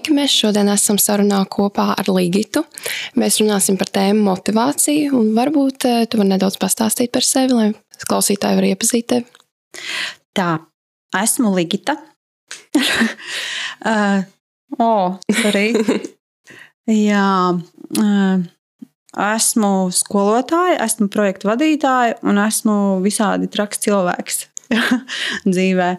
Sveiki! Mēs šodien esam sarunā kopā ar Ligitu. Mēs runāsim par tēmu motivāciju, un varbūt eh, tu vari nedaudz pastāstīt par sevi, lai klausītāji var iepazīt tevi. Tā, esmu Ligita. uh, oh, sorry. Jā, uh, esmu skolotāja, esmu projektu vadītāja un esmu visādi traks cilvēks dzīvē.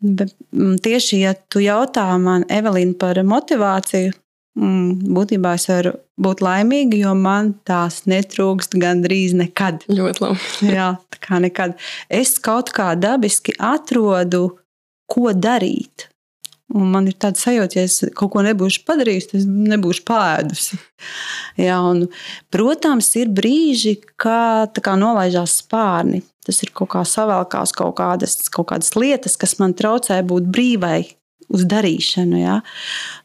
Bet, mm, tieši, ja tu jautā man, Evelīna, par motivāciju, mm, būtībā es varu būt laimīga, jo man tās netrūkst gandrīz nekad. Ļoti labi. Jā, tā kā nekad. Es kaut kā dabiski atrodu, ko darīt. Un man ir tāds sajūta, ja es kaut ko nebūšu padarījusi, tad es nebūšu pāēdusi. Jā, un, protams, ir brīži, kad nolaižās spārni. Tas ir kaut kā savēlkās kaut kādas, kaut kādas lietas, kas man traucē būt brīvai uz darīšanu. Ja?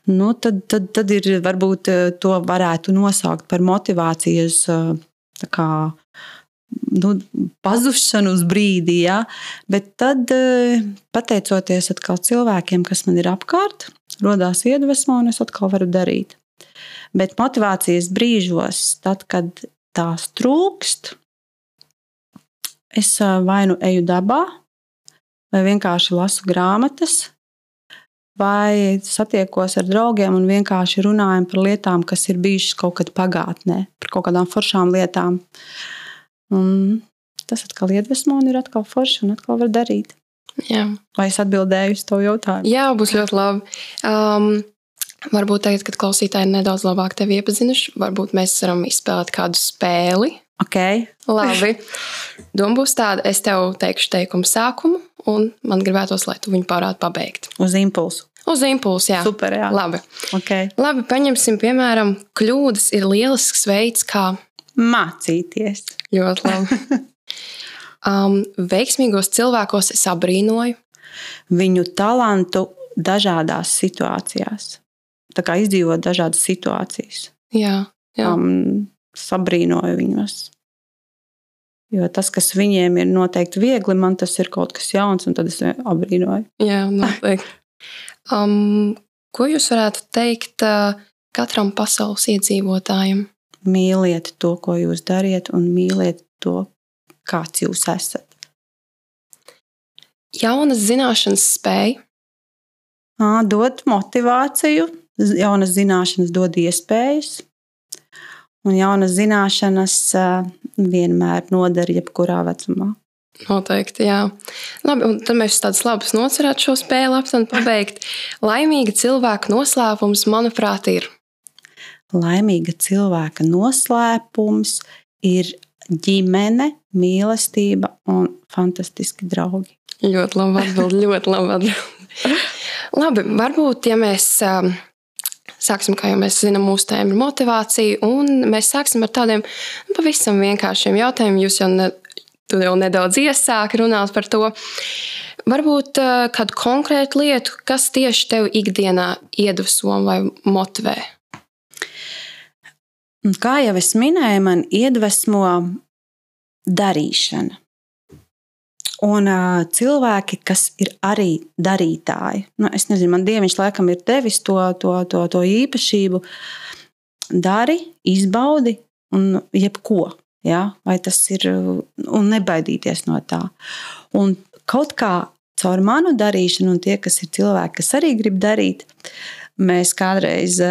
Nu, tad, tad, tad ir varbūt eh, to varētu nosaukt par motivācijas eh, kā, nu, pazušanu uz brīdi, ja? bet tad, eh, pateicoties atkal cilvēkiem, kas man ir apkārt, radās iedvesma un es atkal varu darīt. Bet motivācijas brīžos, tad, kad tās trūkst, es vai nu eju dabā, vai vienkārši lasu grāmatas, vai satiekos ar draugiem un vienkārši runājam par lietām, kas ir bijušas kaut kad pagātnē, par kaut kādām foršām lietām. Un tas atkal iedvesmo un ir atkal forši un atkal var darīt. Jā. Vai es atbildēju uz to jautājumu? Jā, būs ļoti labi. Um, varbūt tagad, kad klausītāji nedaudz labāk tevi iepazinuši, varbūt mēs varam izspēlēt kādu spēli. Okay. Labi. Doma būs tāda, es tev teikšu teikumu sākumu, un man gribētos, lai tu viņu pārādi pabeigt. Uz impulsu. Uz impulsu, jā. Super, jā. Labi. Okay. Labi, paņemsim, piemēram, kļūdas ir lielisks veids, kā mācīties. Ļoti labi. um, veiksmīgos cilvēkos es abrīnoju viņu talantu dažādās situācijās. Tā kā izdzīvot dažādas situācijas. Jā, jā. Um, sabrīnoju viņus. Jo tas, kas viņiem ir noteikti viegli, man tas ir kaut kas jauns, un tad es abrīnoju. Jā, noteikti. Um, ko jūs varētu teikt uh, katram pasaules iedzīvotājam? Mīliet to, ko jūs dariet, un mīliet to, kāds jūs esat. Jaunas zināšanas spēja dod motivāciju, jaunas zināšanas dod iespējas, un jaunas zināšanas vienmēr noder jebkurā vecumā. Noteikti, jā. Labi, un tad mēs tādus labus nocerētu šo spēli aptuveni pabeigt. Laimīga cilvēka noslēpums, manuprāt, ir laimīga cilvēka noslēpums ir ģimene, mīlestība un fantastiski draugi. Ļoti labi atbild, ļoti labi atbild. Labi, varbūt, ja mēs um, sāksim, kā jau mēs zinām, mūsu tēma ir motivācija, un mēs sāksim ar tādiem nu, pavisam vienkāršiem jautājumiem. Jūs jau, ne, jau nedaudz iesākat runāt par to. Varbūt uh, kādu konkrētu lietu, kas tieši tev ikdienā iedvesmo vai motivē? Un kā jau es minēju, man iedvesmo darīšana. Un uh, cilvēki, kas ir arī darītāji, nu, es nezinu, man dieviņš laikam ir devis to, to, to, to īpašību, dari, izbaudi un jebko. Ja? Vai tas ir un nebaidīties no tā. Un kaut kā caur manu darīšanu, un tie, kas ir cilvēki, kas arī grib darīt, mēs kādreiz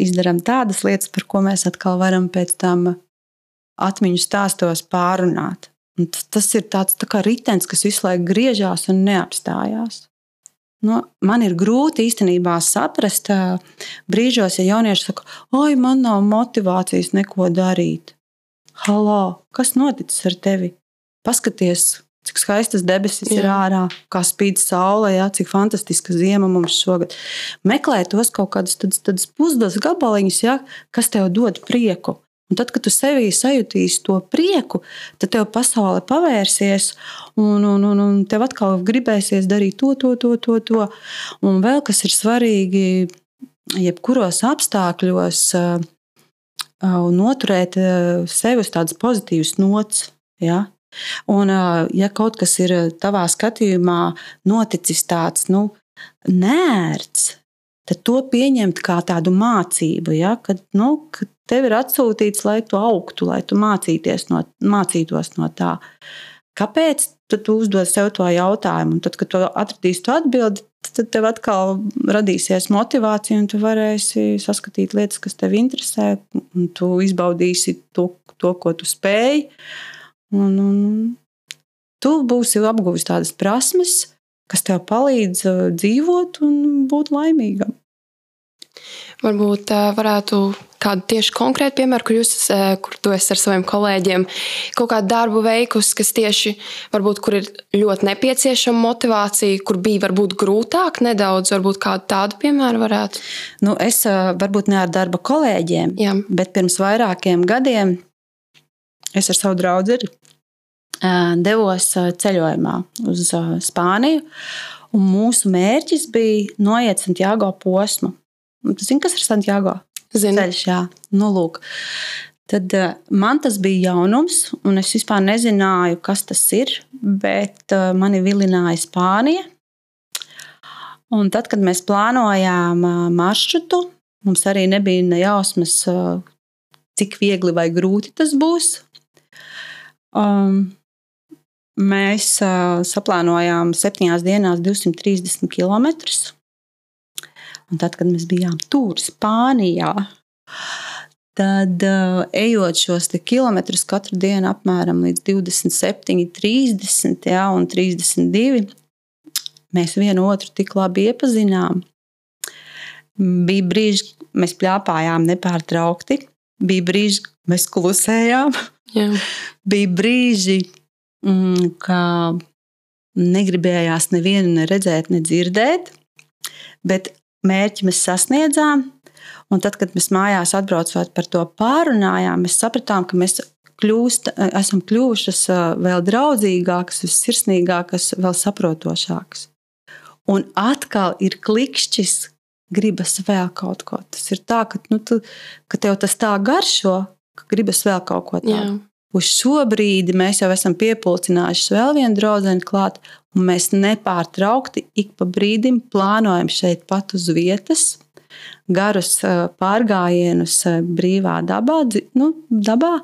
izdarām tādas lietas, par ko mēs atkal varam pēc tam atmiņu stāstos pārunāt. Un tas ir tāds tā kā ritenis, kas visu laiku griežās un neapstājās. Nu, man ir grūti īstenībā saprast, brīžos, ja jaunieši saka, oi, man nav motivācijas neko darīt. Halo, kas noticis ar tevi? Paskaties, cik skaistas debesis Jā. ir ārā, kā spīd saule, ja, cik fantastiska zima mums šogad. Meklē tos kaut kādus tādus pusdienas gabaliņus, ja, kas tev dod prieku. Un tad, kad tu sevī sajutīsi to prieku, tad tev pasaule pavērsies, un, un, un, un tev atkal gribēsies darīt to, to, to, to. to. Un vēl kas ir svarīgi, jebkuros apstākļos, un noturēt sevi uz tādas pozitīvas nots. Ja? Un, ja kaut kas ir tavā skatījumā noticis tāds, nu, nērts, tad to pieņemt kā tādu mācību, ja, kad, nu, kad tev ir atsūtīts, lai tu augtu, lai tu no, mācītos no tā. Kāpēc tu uzdod sev to jautājumu? Un tad, kad tu atradīsi to atbildi, tad tev atkal radīsies motivācija, un tu varēsi saskatīt lietas, kas tev interesē, un tu izbaudīsi to, to ko tu spēj. Un, un tu būsi apguvis tādas prasmes, kas tev palīdz uh, dzīvot un būt laimīgam. Varbūt uh, varētu kādu tieši konkrētu piemēru, kur jūs uh, kur esat ar saviem kolēģiem, kaut kādu darbu veikusi, kas tieši varbūt kur ir ļoti nepieciešama motivācija, kur bija varbūt grūtāk nedaudz, varbūt kādu tādu piemēru varētu. Nu, es varbūt ne ar darba kolēģiem, Jā. bet pirms vairākiem gadiem es ar savu draugu devos ceļojumā uz Spāniju. Mūsu mērķis bija noiet Santiago posmu. Tu zini, kas ir Santiago? Zinu. Ceļš, jā. Nu, lūk. Tad man tas bija jaunums, un es vispār nezināju, kas tas ir. Bet mani vilināja Spānija. Un tad, kad mēs plānojām maršrutu, mums arī nebija ne jausmas, cik viegli vai grūti tas būs. Um, Mēs uh, saplānojām septiņās dienās 230 km. Un tad, kad mēs bijām tur, Spānijā, tad uh, ejot šos kilometrus katru dienu apmēram līdz 27, 30 jā, un 32, mēs vienu otru tik labi iepazinām. Bija brīži, mēs plāpājām nepārtraukti, bija brīži, mēs klusējām. Jā. Bija brīži, Mm, ka negribējās nevienu ne redzēt, ne dzirdēt, bet mērķi mēs sasniedzām. Un tad, kad mēs mājās atbraucot par to pārunājām, mēs sapratām, ka mēs kļūst, esam kļuvušas vēl draudzīgākas, sirsnīgākas, vēl saprotošākas. Un atkal ir klikšķis, gribas vēl kaut ko. Tas ir tā, ka, nu, tu, ka tev tas tā garšo, ka gribas vēl kaut ko tādu. Uz šo brīdi mēs jau esam piepildījuši vēl vienu draugu klāt, un mēs nepārtraukti ik pa brīdim plānojam šeit pat uz vietas garus pārgājienus brīvā dabā, nu, dabā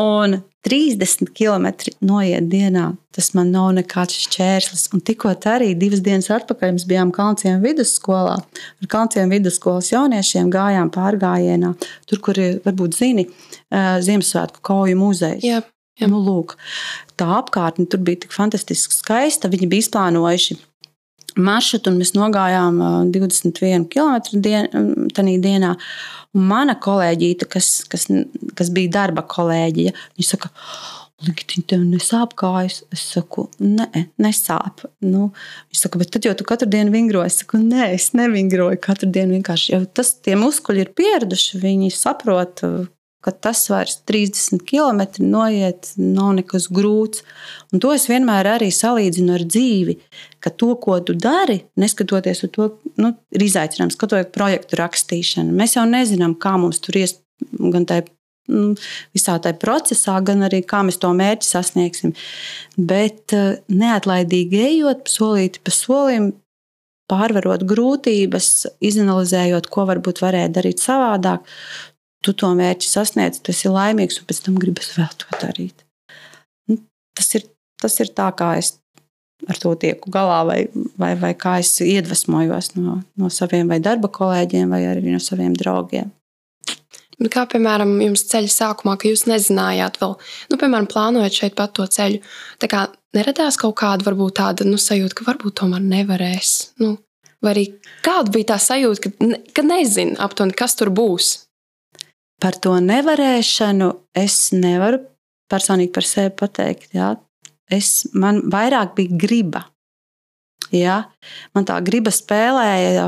Un 30 km noiet dienā, tas man nav nekāds šķērslis. Un tikko arī divas dienas atpakaļ mēs bijām Kalnciem vidusskolā. Ar Kalnciem vidusskolas jauniešiem gājām pārgājienā, tur, kur ir, varbūt zini, Ziemassvētku kauju muzejs. Jā, jā. Nu, lūk, tā apkārtne tur bija tik fantastiski skaista. Viņi bija izplānojuši maršrutu, un mēs nogājām 21 km dienā. dienā. Un mana kolēģīte, kas, kas, kas bija darba kolēģija, viņa saka, Ligtiņa, tev nesāp kājas. Es saku, nē, nesāp. Nu, viņš saka, bet tad jau tu katru dienu vingroji. Es saku, nē, es nevingroju katru dienu. Vienkārši jau tas, tie muskuļi ir pieraduši. Viņi saprot, ka tas vairs 30 km noiet, nav nekas grūts. Un to es vienmēr arī salīdzinu ar dzīvi, ka to, ko tu dari, neskatoties uz to, nu, ir izaicinājums, skatoties projektu rakstīšanu. Mēs jau nezinām, kā mums tur ies gan tajā nu, visā tajā procesā, gan arī kā mēs to mērķi sasniegsim. Bet eh, neatlaidīgi ejot, solīti pa solim, pārvarot grūtības, izanalizējot, ko varbūt varēja darīt savādāk, tu to mērķi sasniedz, tu esi laimīgs, un pēc tam gribas vēl to darīt. Nu, tas ir, tas ir tā, kā es ar to tieku galā, vai, vai, vai kā es iedvesmojos no, no saviem vai darba kolēģiem, vai arī no saviem draugiem. Kā piemēram, jums ceļa sākumā, ka jūs nezinājāt, vēl, nu, piemēram, plānojot šeit pat to ceļu, tā kā neradās kaut kāda, varbūt tāda nu, sajūta, ka varbūt tomēr nevarēs. Nu, vai arī kāda bija tā sajūta, ka, ne, ka nezinu aptuveni, kas tur būs? Par to nevarēšanu es nevaru personīgi par sevi pateikt. Jā. Es, man vairāk bija griba. Ja? Man tā griba spēlēja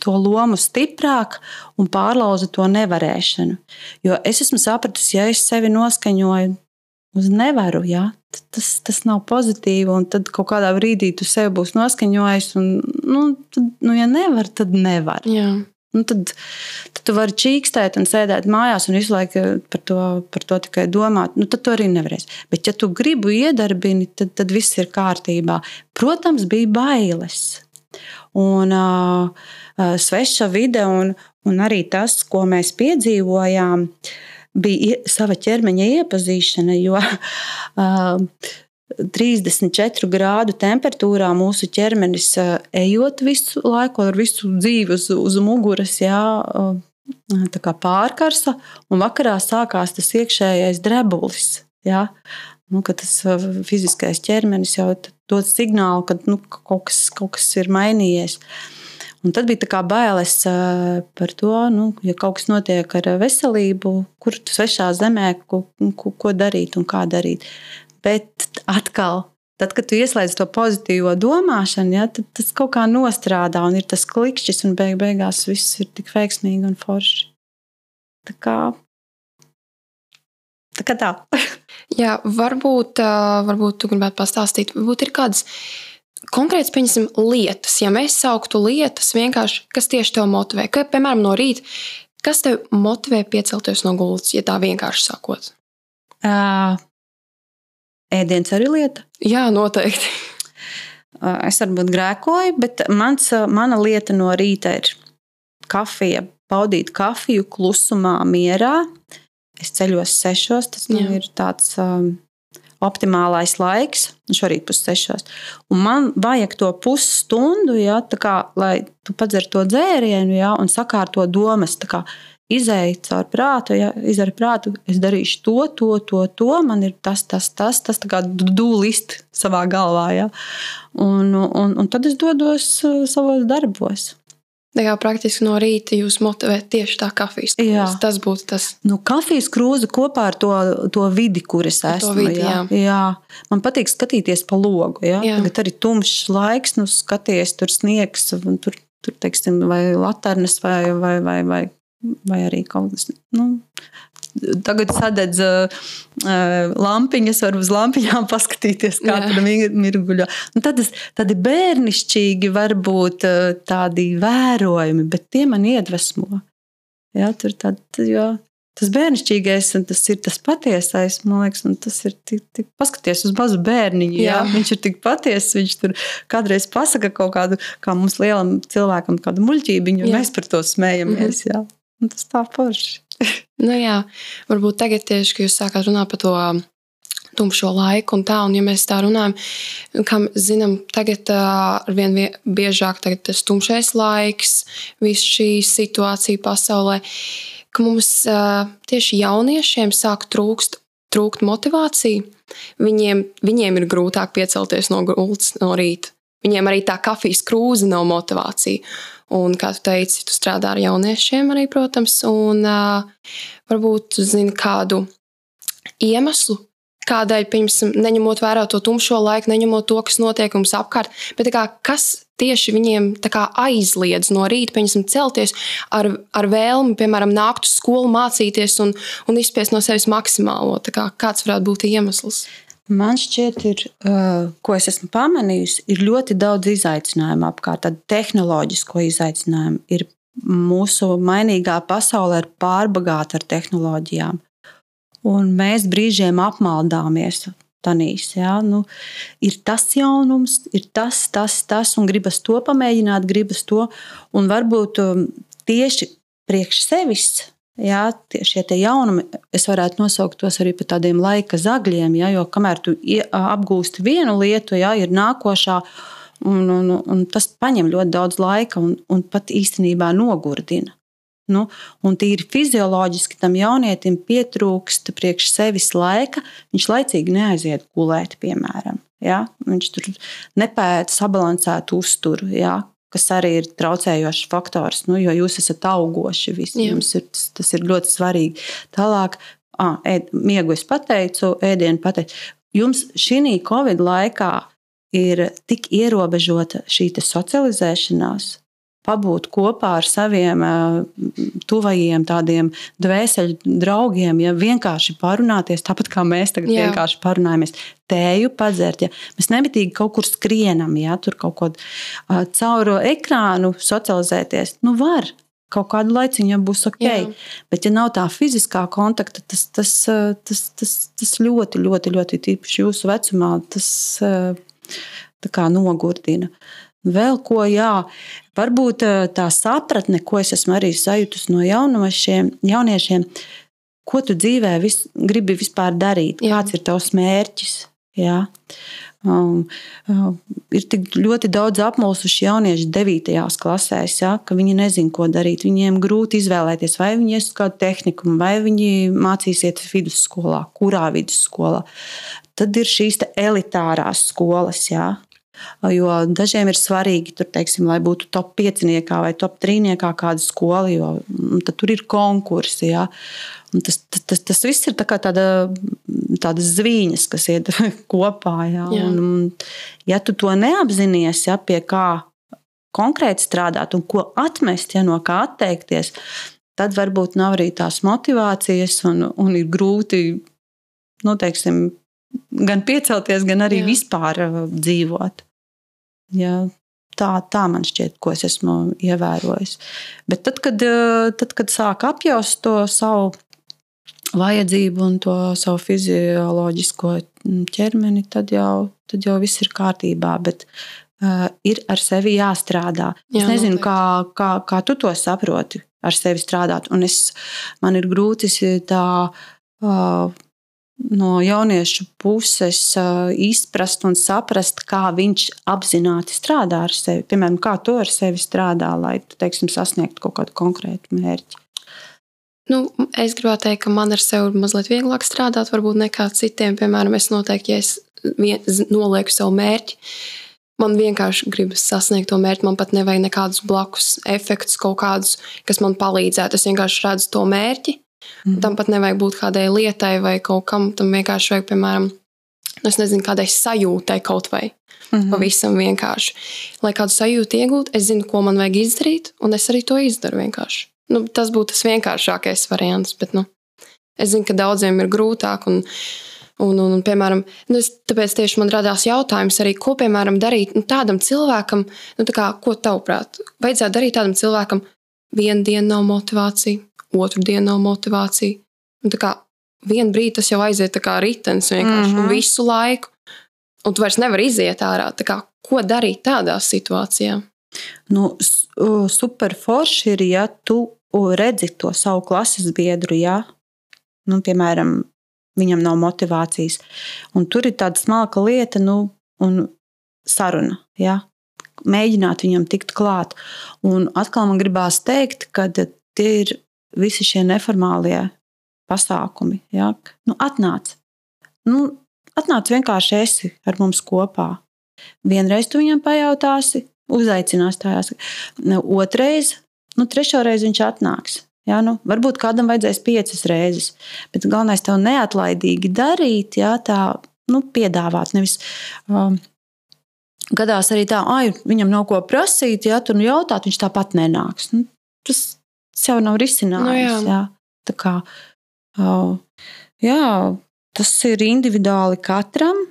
to lomu stiprāk un pārlauza to nevarēšanu. Jo es esmu sapratusi, ja es sevi noskaņoju uz nevaru, ja? tas, tas nav pozitīvi. Tad kaut kādā brīdī tu sevi būsi noskaņojis. Un, nu, tad, nu, ja nevar, tad nevar. Jā. Nu, tad, tad tu vari čīkstēt un sēdēt mājās un visu laiku par to, par to tikai domāt. Nu, tad tu arī nevarēsi. Bet, ja tu gribi iedarbini, tad, tad viss ir kārtībā. Protams, bija bailes. Un uh, sveša vide un, un arī tas, ko mēs piedzīvojām, bija sava ķermeņa iepazīšana. Jo uh, 34 grādu temperatūrā mūsu ķermenis ejot visu laiku, ar visu dzīvi uz, uz muguras, jā, pārkarsa, un vakarā sākās tas iekšējais drebulis. Jā. Nu, tas fiziskais ķermenis jau dod signālu, ka nu, kaut, kas, kaut kas ir mainījies. Un tad bija bailes par to, nu, ja kaut kas notiek ar veselību, kur svešā zemē, ko, ko, ko darīt un kā darīt. Bet atkal, tad, kad tu ieslēdz to pozitīvo domāšanu, ja, tad tas kaut kā nostrādā un ir tas klikšķis, un beig beigās viss ir tik veiksmīgi un forši. Tā kā tā. Kā tā. Jā, varbūt, varbūt tu gribētu pastāstīt, varbūt ir kādas konkrētas, pieņemsim, lietas. Ja mēs sauktu lietas, vienkārši kas tieši tev motivē, ka, piemēram, no rīta, kas tev motivē piecelties no gultas, ja tā vienkārši sakot? Uh, Ēdiens arī lieta? Jā, noteikti. Es varbūt grēkoju, bet mans, mana lieta no rīta ir kafija. Baudīt kafiju klusumā, mierā. Es ceļos sešos. Tas nu, ir tāds um, optimālais laiks. Šorīt pussešos. Un man vajag to pusstundu, ja, kā, lai tu padzer to dzērienu ja, un sakārto domas. Kā, izēja caur prātu, ja izdara prātu, es darīšu to, to, to, to. Man ir tas, tas, tas, tas tā kā dūlist savā galvā. Ja? Un, un, un tad es dodos uh, savos darbos. Tā kā praktiski no rīta jūs motivējat tieši tā kafijas krūze. Jā. Tas būtu tas. Nu, kafijas krūze kopā ar to, to vidi, kur es esmu. Vidi, jā. Jā. jā. Man patīk skatīties pa logu. Jā. Jā. Tagad arī tumšs laiks, nu skaties, tur sniegs, tur, tur teiksim, vai laternes vai, vai, vai, vai vai arī kaut kas. Nu, Tagad sadedz uh, lampiņas, var uz lampiņām paskatīties, kā tur mirguļo. Un tad, tad bērnišķīgi var būt uh, tādi vērojumi, bet tie man iedvesmo. Jā, tur tad, jo, tas bērnišķīgais un tas ir tas patiesais, man liekas, un tas ir tik, tik paskaties uz mazu bērniņu. Jā. Jā, viņš ir tik patiess, viņš tur kādreiz pasaka kaut kādu, kā mums lielam cilvēkam, kādu muļķībiņu, un mēs par to smējamies. Mhm. Jā. Un tas tā forši. nu, jā, varbūt tagad tieši, kad jūs sākāt runāt par to um, tumšo laiku un tā, un ja mēs tā runājam, kā zinām, tagad uh, ar vien biežāk tas tumšais laiks, viss šī situācija pasaulē, ka mums uh, tieši jauniešiem sāk trūkst, trūkt motivācija. Viņiem, viņiem ir grūtāk piecelties no gultas no rīta. Viņiem arī tā kafijas krūze nav motivācija. Un, kā tu teici, tu strādā ar jauniešiem arī, protams, un uh, varbūt tu zini kādu iemeslu, kādēļ, piemēram, neņemot vērā to tumšo laiku, neņemot to, kas notiek mums apkārt, bet kā, kas tieši viņiem kā, aizliedz no rīta, piemēram, celties ar, ar vēlmi, piemēram, nākt uz skolu, mācīties un, un izspiest no sevis maksimālo. Kā, kāds varētu būt iemesls? Man šķiet, ir, ko es esmu pamanījusi, ir ļoti daudz izaicinājumu apkārt. Tad tehnoloģisko izaicinājumu ir mūsu mainīgā pasaule ir pārbagāta ar tehnoloģijām. Un mēs brīžiem apmaldāmies. Tanīs, ja? nu, ir tas jaunums, ir tas, tas, tas, un gribas to pamēģināt, gribas to. Un varbūt tieši priekš sevis Jā, šie jaunumi, es varētu nosaukt tos arī par tādiem laika zagļiem, jā, jo kamēr tu apgūsti vienu lietu, jā, ir nākošā, un, un, un tas prasa ļoti daudz laika un, un pat īstenībā nogurdina. Nu, un tīri fizioloģiski tam jaunietim pietrūkst priekš sevis laika. Viņš laicīgi neaiziet gulēt, piemēram. Ja? Viņš tur nepēta sabalansētu uzturu, ja? Kas arī ir traucējošs faktors, nu, jo jūs esat augoši. Jums ir, tas, tas ir ļoti svarīgi. Tālāk, ah, ēd, miegu es pateicu, ēdienu pateicu. Jums šī Covid laikā ir tik ierobežota šī socializēšanās, pabūt kopā ar saviem tuvajiem, tādiem dvēseli draugiem, ja vienkārši parunāties, tāpat kā mēs tagad Jā. vienkārši parunājamies. Tēju padzert, ja mēs nemitīgi kaut kur skrienam, ja tur kaut ko caur ekrānu socializēties. Nu, var, kaut kādu laiciņu būs ok. Jā. Bet, ja nav tā fiziskā kontakta, tas, tas, tas, tas, tas ļoti, ļoti, ļoti tīpaši jūsu vecumā, tas nogurdina. Vēl ko, jā, varbūt eh, tā sapratne, ko es esmu arī sajutusi no jaunošiem, jauniešiem, ko tu dzīvē vis, gribi vispār darīt, Jā. kāds ir tavs mērķis. Jā. Um, um, ir tik ļoti daudz apmulsuši jaunieši 9. klasēs, ja, ka viņi nezina, ko darīt. Viņiem grūti izvēlēties, vai viņi ies uz kādu tehniku, vai viņi mācīsies vidusskolā, kurā vidusskolā. Tad ir šīs elitārās skolas. Ja. Jo dažiem ir svarīgi, tur, teiksim, lai būtu top 5 vai top 3 kāda skola, jo tur ir konkursi. Ja. Un tas, tas, tas viss ir tā tāda, tādas zvīņas, kas iet kopā. Ja. Jā. Un, ja tu to neapzinājies, ja, pie kā konkrēti strādāt un ko atmest, ja no kā atteikties, tad varbūt nav arī tās motivācijas un, un ir grūti nu, teiksim, gan piecelties, gan arī Jā. vispār uh, dzīvot. Ja, tā, tā man šķiet, ko es esmu ievērojis. Bet tad, kad, uh, tad, kad sāk apjaust to savu vajadzību un to savu fizioloģisko mm, ķermeni, tad jau, tad jau viss ir kārtībā. Bet, uh, ir ar sevi jāstrādā. Jā, es nezinu, noteikti. kā, kā, kā tu to saproti, ar sevi strādāt. Un es, man ir grūti tā. Uh, no jauniešu puses izprast un saprast, kā viņš apzināti strādā ar sevi. Piemēram, kā tu ar sevi strādā, lai teiksim, sasniegtu kaut kādu konkrētu mērķi. Nu, es gribētu teikt, ka man ar sevi ir mazliet vieglāk strādāt, varbūt nekā citiem. Piemēram, es noteikti, ja es vien, nolieku savu mērķi, man vienkārši gribas sasniegt to mērķi. Man pat nevajag nekādus blakus efektus, kaut kādus, kas man palīdzētu. Es vienkārši redzu to mērķi. Mm. Tam pat nevajag būt kādai lietai vai kaut kam. Tam vienkārši vajag, piemēram, nu, es nezinu, kādai sajūtai kaut vai. Mhm. Pavisam vienkārši. Lai kādu sajūtu iegūtu, es zinu, ko man vajag izdarīt, un es arī to izdaru vienkārši. Nu, tas būtu tas vienkāršākais variants, bet nu, es zinu, ka daudziem ir grūtāk. Un, un, un, un, piemēram, nu, es, tāpēc tieši man radās jautājums arī, ko piemēram darīt nu, tādam cilvēkam, nu, tā kā, ko tavuprāt, vajadzētu darīt tādam cilvēkam, vienu dienu nav motivācija, otru dienu nav motivācija. Un, tā kā vienu brīdi tas jau aiziet kā ritenis vienkārši mm. -hmm. visu laiku. Un tu vairs nevari iziet ārā. Kā, ko darīt tādā situācijā? Nu, s- uh, super forši ir, ja tu redzi to savu klases biedru, ja, nu, piemēram, viņam nav motivācijas. Un tur ir tāda smalka lieta, nu, un saruna. Ja. Mēģināt viņam tikt klāt. Un atkal man gribās teikt, ka tie ir visi šie neformālie pasākumi. Ja. Nu, atnāc. Nu, atnāc vienkārši esi ar mums kopā. Vienreiz tu viņam pajautāsi, uzaicinās tajās. Otrais, nu, trešo reizi viņš atnāks. Jā, nu, varbūt kādam vajadzēs piecas reizes, bet galvenais tev neatlaidīgi darīt, jā, tā nu, piedāvāt. Nevis, um, gadās arī tā, ah, viņam nav ko prasīt, ja tur nu jautāt, viņš tāpat nenāks. Nu, tas, tas jau nav risinājums. Nu, jā. jā. Tā kā, uh, jā, tas ir individuāli katram.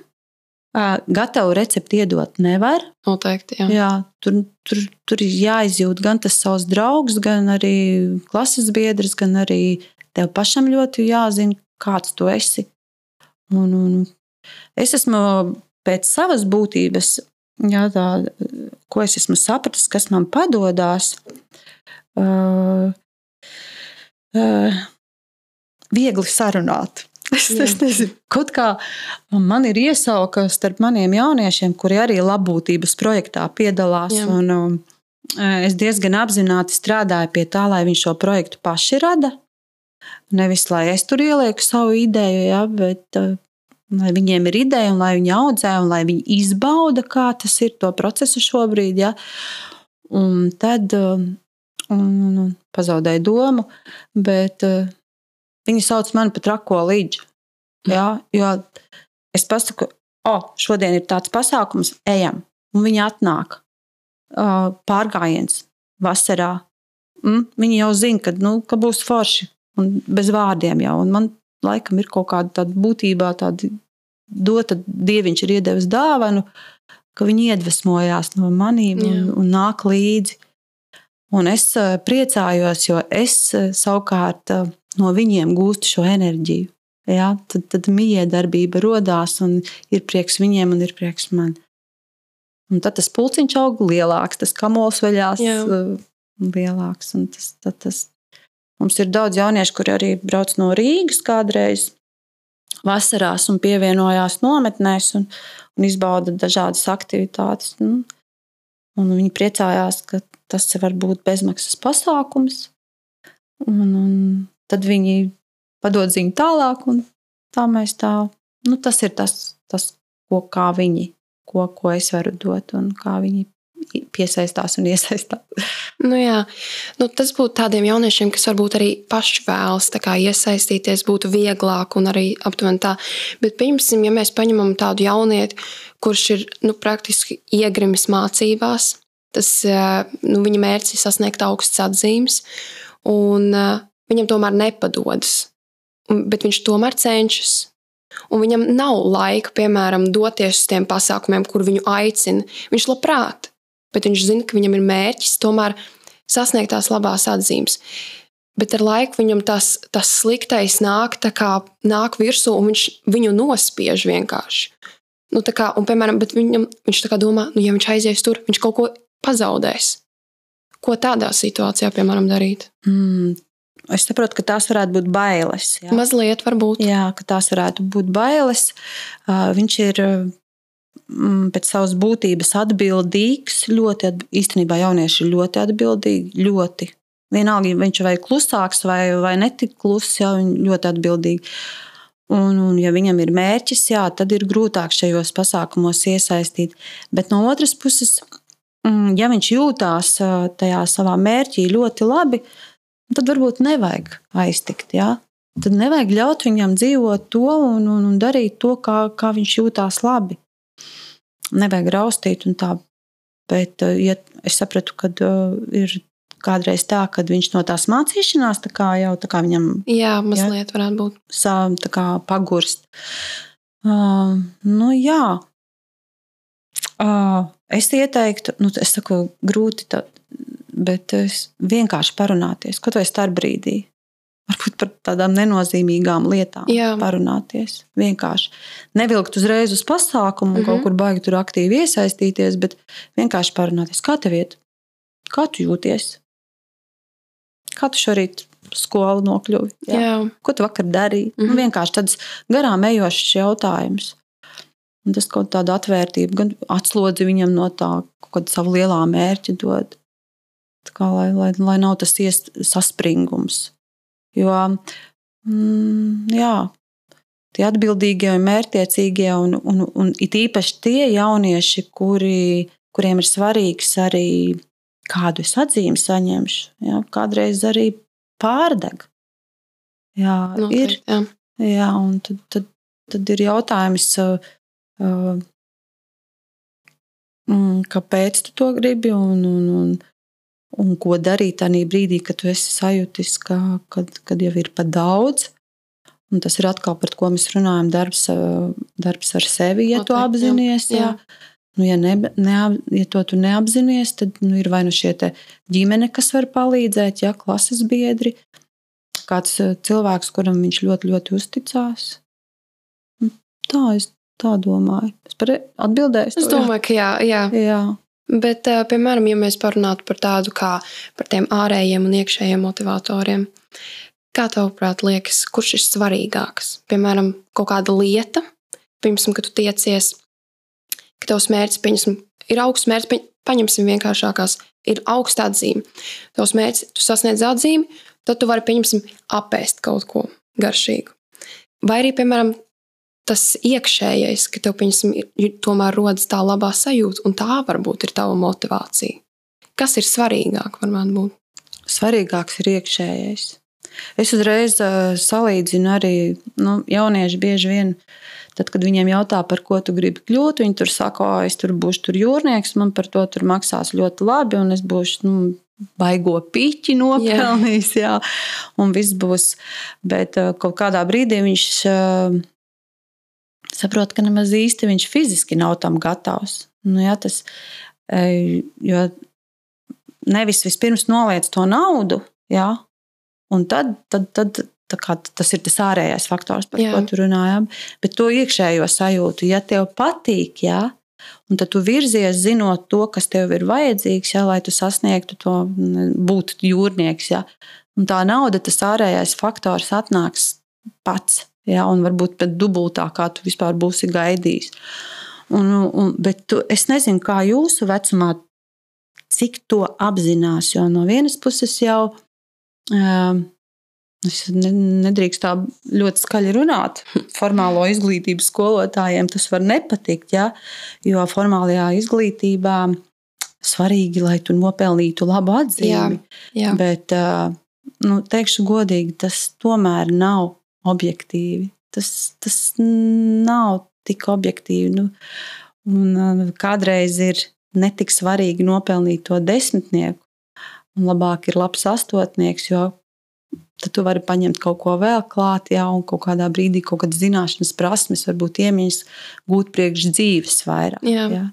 Uh, gatavu recepti iedot nevar. Noteikti, jā. Jā, tur, tur, tur ir jāizjūt gan tas savs draugs, gan arī klases biedrs, gan arī tev pašam ļoti jāzina, kāds tu esi. Un, un es esmu pēc savas būtības, jā, tā, ko es esmu sapratis, kas man padodas. Uh, uh, viegli sarunāt. Es, es Jā. nezinu, kaut kā man ir iesauka starp maniem jauniešiem, kuri arī labbūtības projektā piedalās. Jā. Un, um, es diezgan apzināti strādāju pie tā, lai viņi šo projektu paši rada. Nevis lai es tur ielieku savu ideju, ja, bet uh, lai viņiem ir ideja, un lai viņi audzē, un lai viņi izbauda, kā tas ir to procesu šobrīd. Ja. Un tad un, un, un pazaudēju domu, bet uh, viņi sauc mani par trako līdzi. Ja, jo es pasaku, o, oh, šodien ir tāds pasākums, ejam, un viņi atnāk. Uh, pārgājiens vasarā. Mm, viņi jau zina, ka, nu, ka būs forši un bez vārdiem jau. Un man laikam ir kaut kāda tāda būtībā, tāda dota, dieviņš ir iedevis dāvanu, ka viņi iedvesmojās no maniem un, Jā. un nāk līdzi. Un es eh, priecājos, jo es eh, savukārt eh, no viņiem gūstu šo enerģiju. Ja? Tad, tad miedarbība radās, un ir prieks viņiem, un ir prieks man. Un tad tas pulciņš aug lielāks, tas kamols veļās Jā. lielāks. Un Tas, tad, tas. Mums ir daudz jauniešu, kuri arī brauc no Rīgas kādreiz vasarās un pievienojās nometnēs un, un izbauda dažādas aktivitātes. Un, un viņi priecājās, ka tas var būt bezmaksas pasākums. Un, un tad viņi padod ziņu tālāk, un tā mēs tā. Nu, tas ir tas, tas ko viņi, ko, ko es varu dot un kā viņi piesaistās un iesaistās. Nu, jā, nu, tas būtu tādiem jauniešiem, kas varbūt arī paši vēlas iesaistīties, būtu vieglāk un arī aptuveni tā. Bet, pieņemsim, ja mēs paņemam tādu jaunieti, kurš ir nu, praktiski iegrimis mācībās, tas eh, nu, viņa mērķis ir sasniegt augstas atzīmes, un eh, viņam tomēr nepadodas. Bet viņš tomēr cenšas. Un viņam nav laika, piemēram, doties uz tiem pasākumiem, kur viņu aicina. Viņš labprāt, bet viņš zina, ka viņam ir mērķis tomēr sasniegt tās labās atzīmes. Bet ar laiku viņam tas, tas sliktais nāk, tā kā nāk virsū, un viņš viņu nospiež vienkārši. Nu, tā kā, un, piemēram, bet viņam, viņš domā, nu, ja viņš aizies tur, viņš kaut ko pazaudēs. Ko tādā situācijā, piemēram, darīt? Mm. Es saprotu, ka tās varētu būt bailes. Jā. Mazliet, varbūt. Jā, ka tās varētu būt bailes. Uh, Viņš ir mm, pēc savas būtības atbildīgs. Ļoti, īstenībā jaunieši ir ļoti atbildīgi. Ļoti. Vienalga, viņš vai klusāks vai, vai netik kluss, viņi ļoti atbildīgi. Un, un, ja viņam ir mērķis, jā, tad ir grūtāk šajos pasākumos iesaistīt. Bet no otras puses, mm, ja viņš jūtās tajā savā mērķī ļoti labi, tad varbūt nevajag aiztikt. Jā? Tad nevajag ļaut viņam dzīvot to un, un, un darīt to, kā, kā viņš jūtās labi. Nevajag raustīt un tā. Bet uh, ja es sapratu, ka uh, ir kādreiz tā, ka viņš no tās mācīšanās tā kā jau tā kā viņam Jā, mazliet varētu būt. sā, tā kā pagurst. Uh, nu, jā. Uh, es ieteiktu, nu, es saku, grūti, tā, bet es vienkārši parunāties, kaut vai starp brīdī. Varbūt par tādām nenozīmīgām lietām Jā. parunāties. Vienkārši nevilkt uzreiz uz pasākumu, mm -hmm. Mhm. kaut kur baigi tur aktīvi iesaistīties, bet vienkārši parunāties. Kā tev iet? Kā tu jūties? Kā tu šorīt skolu nokļuvi? Jā. Jā. Ko tu vakar darīji? Mm Mhm. -hmm. Vienkārši tāds garām ejošs jautājums. Un tas kaut kādu atvērtību, gan atslodzi viņam no tā, kaut kāda sava lielā mērķa dod. Tā kā, lai, lai, lai nav tas iest, saspringums. Jo, mm, jā, tie atbildīgie un mērķtiecīgie, un, un, un it īpaši tie jaunieši, kuri, kuriem ir svarīgs arī kādu es atzīmi saņemšu, jā, kādreiz arī pārdeg. Jā, ir, Noteikti, jā. Jā, un tad, tad, tad ir jautājums, uh, kāpēc tu to gribi un, un, un, un ko darīt tajā brīdī, kad tu esi sajūtis, ka kad, kad jau ir par daudz. Un tas ir atkal par ko mēs runājam, darbs, uh, darbs ar sevi, ja tu Noteikti, jā. apzinājies. Jā. Jā. Nu, ja, ne, neap, ja to tu neapzinājies, tad nu, ir vai nu šie ģimene, kas var palīdzēt, ja klases biedri, kāds uh, cilvēks, kuram viņš ļoti, ļoti uzticās. Nu, Tā es tā domāju. Es par atbildēju. Es domāju, ka jā, jā. jā. Bet, ā, piemēram, ja mēs parunātu par tādu kā par tiem ārējiem un iekšējiem motivatoriem, kā tavuprāt, liekas, kurš ir svarīgāks? Piemēram, kaut kāda lieta, pirms tam, kad tu tiecies, ka tavs mērķis pieņemsim, ir augsts mērķis, paņemsim vienkāršākās, ir augsta atzīme. Tavs mērķis, tu sasniedz atzīmi, tad tu vari, pieņemsim, apēst kaut ko garšīgu. Vai arī, piemēram, tas iekšējais, ka tev pieņemsim, ir, tomēr rodas tā labā sajūta, un tā varbūt ir tava motivācija. Kas ir svarīgāk, varbūt būt? Svarīgāks ir iekšējais. Es uzreiz uh, salīdzinu arī nu, jaunieši bieži vien. Tad, kad viņiem jautā, par ko tu gribi kļūt, viņi tur saka, o, es tur būšu tur jūrnieks, man par to tur maksās ļoti labi, un es būšu nu, baigo piķi nopelnījis. Jā. Un viss būs. Bet kaut kādā brīdī viņš saprot, ka nemaz īsti viņš fiziski nav tam gatavs. Nu, jā, tas, eh, jo nevis vispirms noliec to naudu, jā, un tad, tad, tad kā tas ir tas ārējais faktors, par Jā. ko tu runājām, bet to iekšējo sajūtu, ja tev patīk, jā, Un tad tu virzies, zinot to, kas tev ir vajadzīgs, ja, lai tu sasniegtu to, būtu jūrnieks. Ja. Un tā nauda, tas ārējais faktors atnāks pats, ja, un varbūt pat dubultā, kā tu vispār būsi gaidījis. Un, un, bet tu, es nezinu, kā jūsu vecumā, cik to apzinās, jo no vienas puses jau. Um, Es nedrīkst tā ļoti skaļi runāt. Formālo izglītību skolotājiem tas var nepatikt, ja? jo formālajā izglītībā svarīgi, lai tu nopelnītu labu atzīmi. Jā, jā. Bet, nu, teikšu godīgi, tas tomēr nav objektīvi. Tas, tas nav tik objektīvi. Nu, un kādreiz ir netik svarīgi nopelnīt to desmitnieku, un labāk ir labs astotnieks, jo tad tu vari paņemt kaut ko vēl klāt, jā, un kaut kādā brīdī kaut kādas zināšanas, prasmes, varbūt iemiņas gūt priekš dzīves vairāk. Jā. Jā.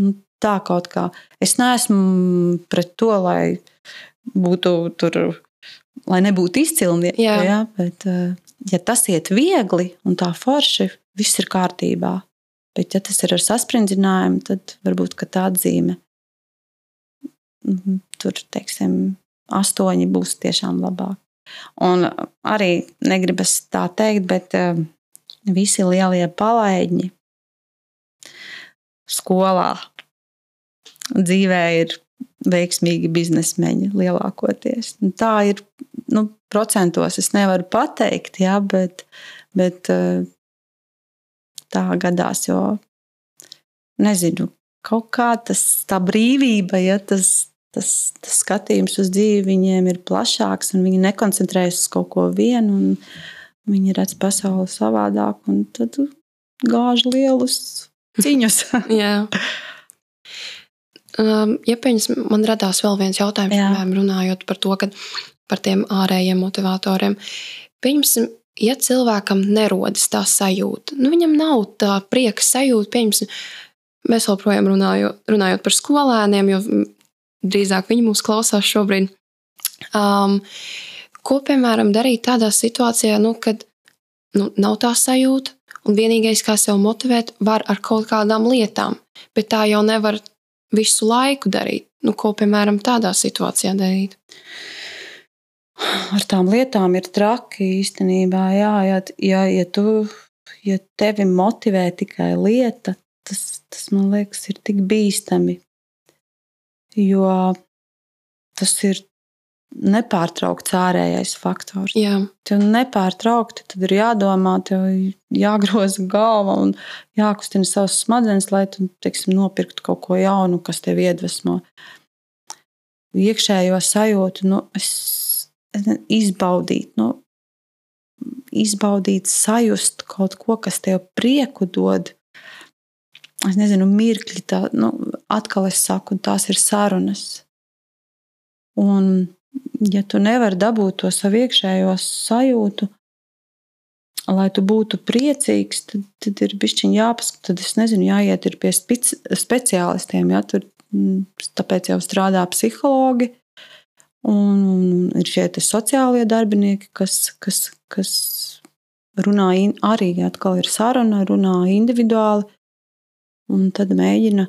Nu, tā kaut kā. Es neesmu pret to, lai būtu tur, lai nebūtu izcilnieki. Jā. Jā, bet, eh, ja tas iet viegli un tā forši, viss ir kārtībā. Bet, ja tas ir ar sasprindzinājumu, tad varbūt tā atzīme mhm, tur, teiksim, astoņi būs tiešām labāk. Un arī negribas tā teikt, bet eh, visi lielie palaidņi skolā dzīvē ir veiksmīgi biznesmeņi lielākoties. Un tā ir nu, procentos, es nevaru pateikt, jā, bet, bet eh, tā gadās, jo nezinu, kaut kā tas tā brīvība, ja tas tas, tas skatījums uz dzīvi viņiem ir plašāks, un viņi nekoncentrējas uz kaut ko vienu. Viņi redz pasauli savādāk, un tad gāž lielus ciņus. Um, ja pieņas, man radās vēl viens jautājums, piemēram, runājot par to, ka par tiem ārējiem motivatoriem. Pieņemsim, ja cilvēkam nerodas tā sajūta, nu, viņam nav tā prieka sajūta, pieņemsim, mēs joprojām runājot, runājot par skolēniem, jo drīzāk viņi mūs klausās šobrīd. Um, ko, piemēram, darīt tādā situācijā, nu, kad nu, nav tā sajūta, un vienīgais, kā sev motivēt, var ar kaut kādām lietām, bet tā jau nevar visu laiku darīt. Nu, ko, piemēram, tādā situācijā darīt? Ar tām lietām ir traki īstenībā. Jā, ja, ja, ja, tu, ja tevi motivē tikai lieta, tas, tas man liekas, ir tik bīstami jo tas ir nepārtraukts ārējais faktors. Jā. Tev nepārtraukti tad ir jādomā, tev jāgroza galva un jākustina savas smadzenes, lai tu teiksim, nopirktu kaut ko jaunu, kas tev iedvesmo. Iekšējo sajūtu, nu, es, es ne, izbaudīt, nu, izbaudīt, sajust kaut ko, kas tev prieku dod es nezinu, mirkļi, tā, nu, atkal es saku, tās ir sarunas. Un, ja tu nevari dabūt to savu iekšējo sajūtu, lai tu būtu priecīgs, tad, tad ir bišķiņ jāpaskatās, tad es nezinu, jāiet pie speci speciālistiem. Ja, tur, mm, tāpēc jau strādā psihologi. Un ir šie sociālie darbinieki, kas, kas, kas runā arī atkal ir saruna, runā individuāli un tad mēģina,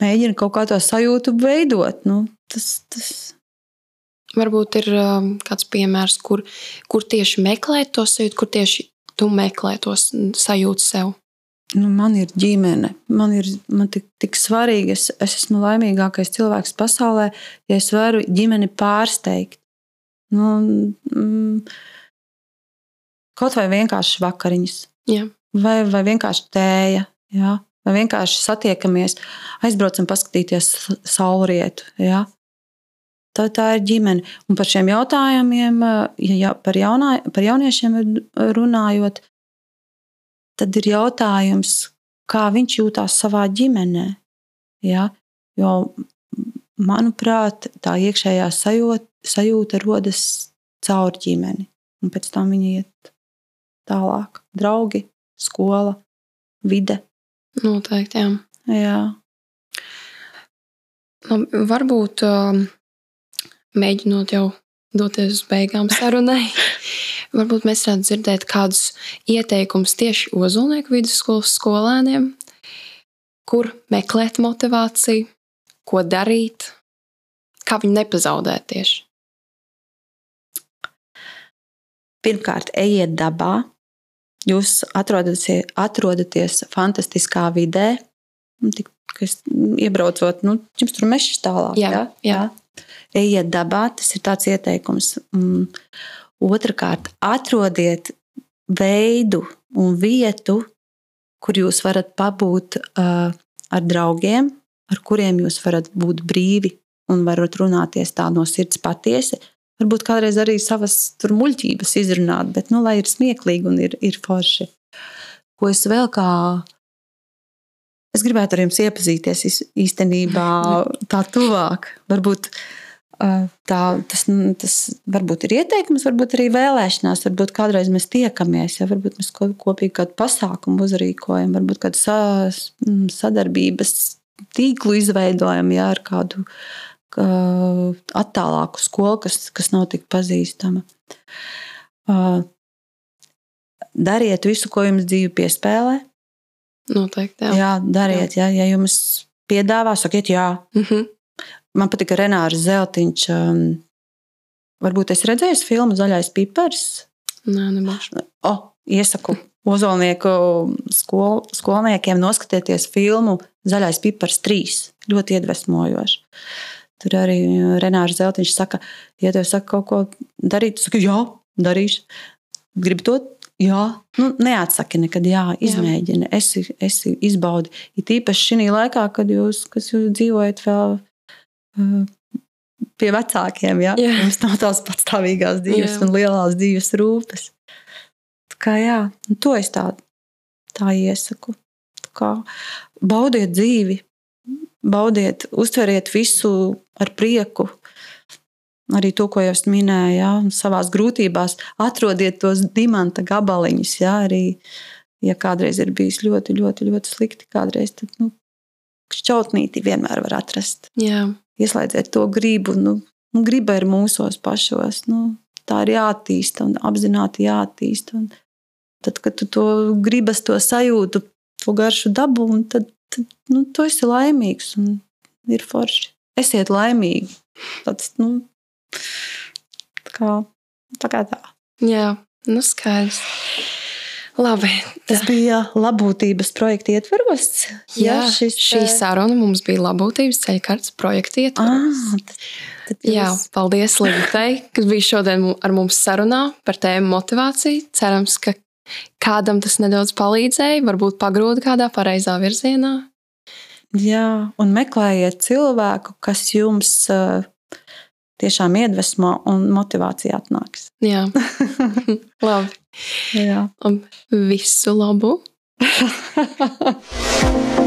mēģina kaut kā to sajūtu veidot. Nu, tas, tas. Varbūt ir um, kāds piemērs, kur, kur tieši meklēt to sajūtu, kur tieši tu meklē to sajūtu sev. Nu, man ir ģimene, man ir man tik, tik svarīgi. Es, es esmu laimīgākais cilvēks pasaulē, ja es varu ģimeni pārsteigt. Nu, mm, kaut vai vienkārši vakariņas, Jā. vai, vai vienkārši tēja, Ja? Vai vienkārši satiekamies, aizbraucam, paskatīties saulrietu. Ja? Tā, tā ir ģimene. Un par šiem jautājumiem, ja, ja par, jaunā, par jauniešiem runājot, tad ir jautājums, kā viņš jūtas savā ģimenē. Ja? Jo, manuprāt, tā iekšējā sajūta, sajūta rodas caur ģimeni, un pēc tam viņi iet tālāk. Draugi, skola, vide. Noteikti, jā. jā. Labi, varbūt um, mēģinot jau doties uz beigām sarunai, varbūt mēs varētu dzirdēt kādus ieteikumus tieši Ozolnieku vidusskolas skolēniem, kur meklēt motivāciju, ko darīt, kā viņu nepazaudēt tieši? Pirmkārt, ejiet dabā. Jūs atrodaties, atrodaties fantastiskā vidē, tik, kas iebraucot, nu, jums tur mežs tālāk. Jā, ja? jā. Ejiet dabā, tas ir tāds ieteikums. Mm. Otrakārt, atrodiet veidu un vietu, kur jūs varat pabūt uh, ar draugiem, ar kuriem jūs varat būt brīvi un varat runāties tā no sirds patiesi. Varbūt kādreiz arī savas muļķības izrunāt, bet nu, lai ir smieklīgi un ir, ir forši. Ko es vēl kā. Es gribētu ar jums iepazīties īstenībā tā tuvāk. Varbūt tā, tas, tas varbūt ir ieteikums, varbūt arī vēlēšanās. Varbūt kādreiz mēs tiekamies, ja varbūt mēs kopīgi kādu pasākumu uzrīkojam, varbūt kādu sadarbības tīklu izveidojam ja, ar kādu attālāku skolu, kas, kas nav tik pazīstama. Dariet visu, ko jums dzīve piespēlē. Noteikti. Jā, jā dariet, jā. Ja, ja jums piedāvā, sakiet, jā. Mm -hmm. Man patīk Renārs Zeltiņš. Varbūt es redzēju filmu Zaļais pipars. Nē, nebūs. O, iesaku Ozolnieku skol, skolniekiem noskatieties filmu Zaļais pipars 3. Ļoti iedvesmojoši. Tur arī Renārs Zeltiņš saka, ja tev saka kaut ko darīt, tu saki, jā, darīšu. Gribu to? Jā, nu, neatsaki nekad, jā, izmēģini, jā. esi, esi izbaudi. Ir īpaši šī laikā, kad jūs, jūs dzīvojat vēl uh, pie vecākiem, ja? Jā. jums nav tās patstāvīgās dzīves jā. un lielās dzīves rūpes. Tā kā jā, to es tā, tā iesaku. Tā kā, baudiet dzīvi, baudiet, uztveriet visu ar prieku. Arī to, ko jau es minēju, ja, savā grūtībās atrodiet tos dimanta gabaliņus. Ja, arī, ja kādreiz ir bijis ļoti, ļoti, ļoti slikti, kādreiz tad nu, šķautnīti vienmēr var atrast. Jā. Ieslēdziet to gribu. Nu, nu, griba ir mūsos pašos. Nu, tā ir jāattīsta un apzināti jāattīsta. Un tad, kad tu to gribas, to sajūtu, to garšu dabū, tad tad nu, tu esi laimīgs un ir forši. Esiet laimīgi. Tāds, nu, tā kā, tā kā tā. Jā, nu skaidrs. Labi. Tas bija labotības projekta ietvaros. Jā, jā šis, šī saruna mums bija labotības ceļkartes projekta ietvaros. Ah, tad, tad jūs... Jā, paldies Ligitei, kas bija šodien ar mums sarunā par tēmu motivāciju. Cerams, ka kādam tas nedaudz palīdzēja, varbūt pagrūda kādā pareizā virzienā. Jā, un meklējiet cilvēku, kas jums uh, tiešām iedvesmo un motivācija atnāks. Jā, labi. Jā. Un visu labu!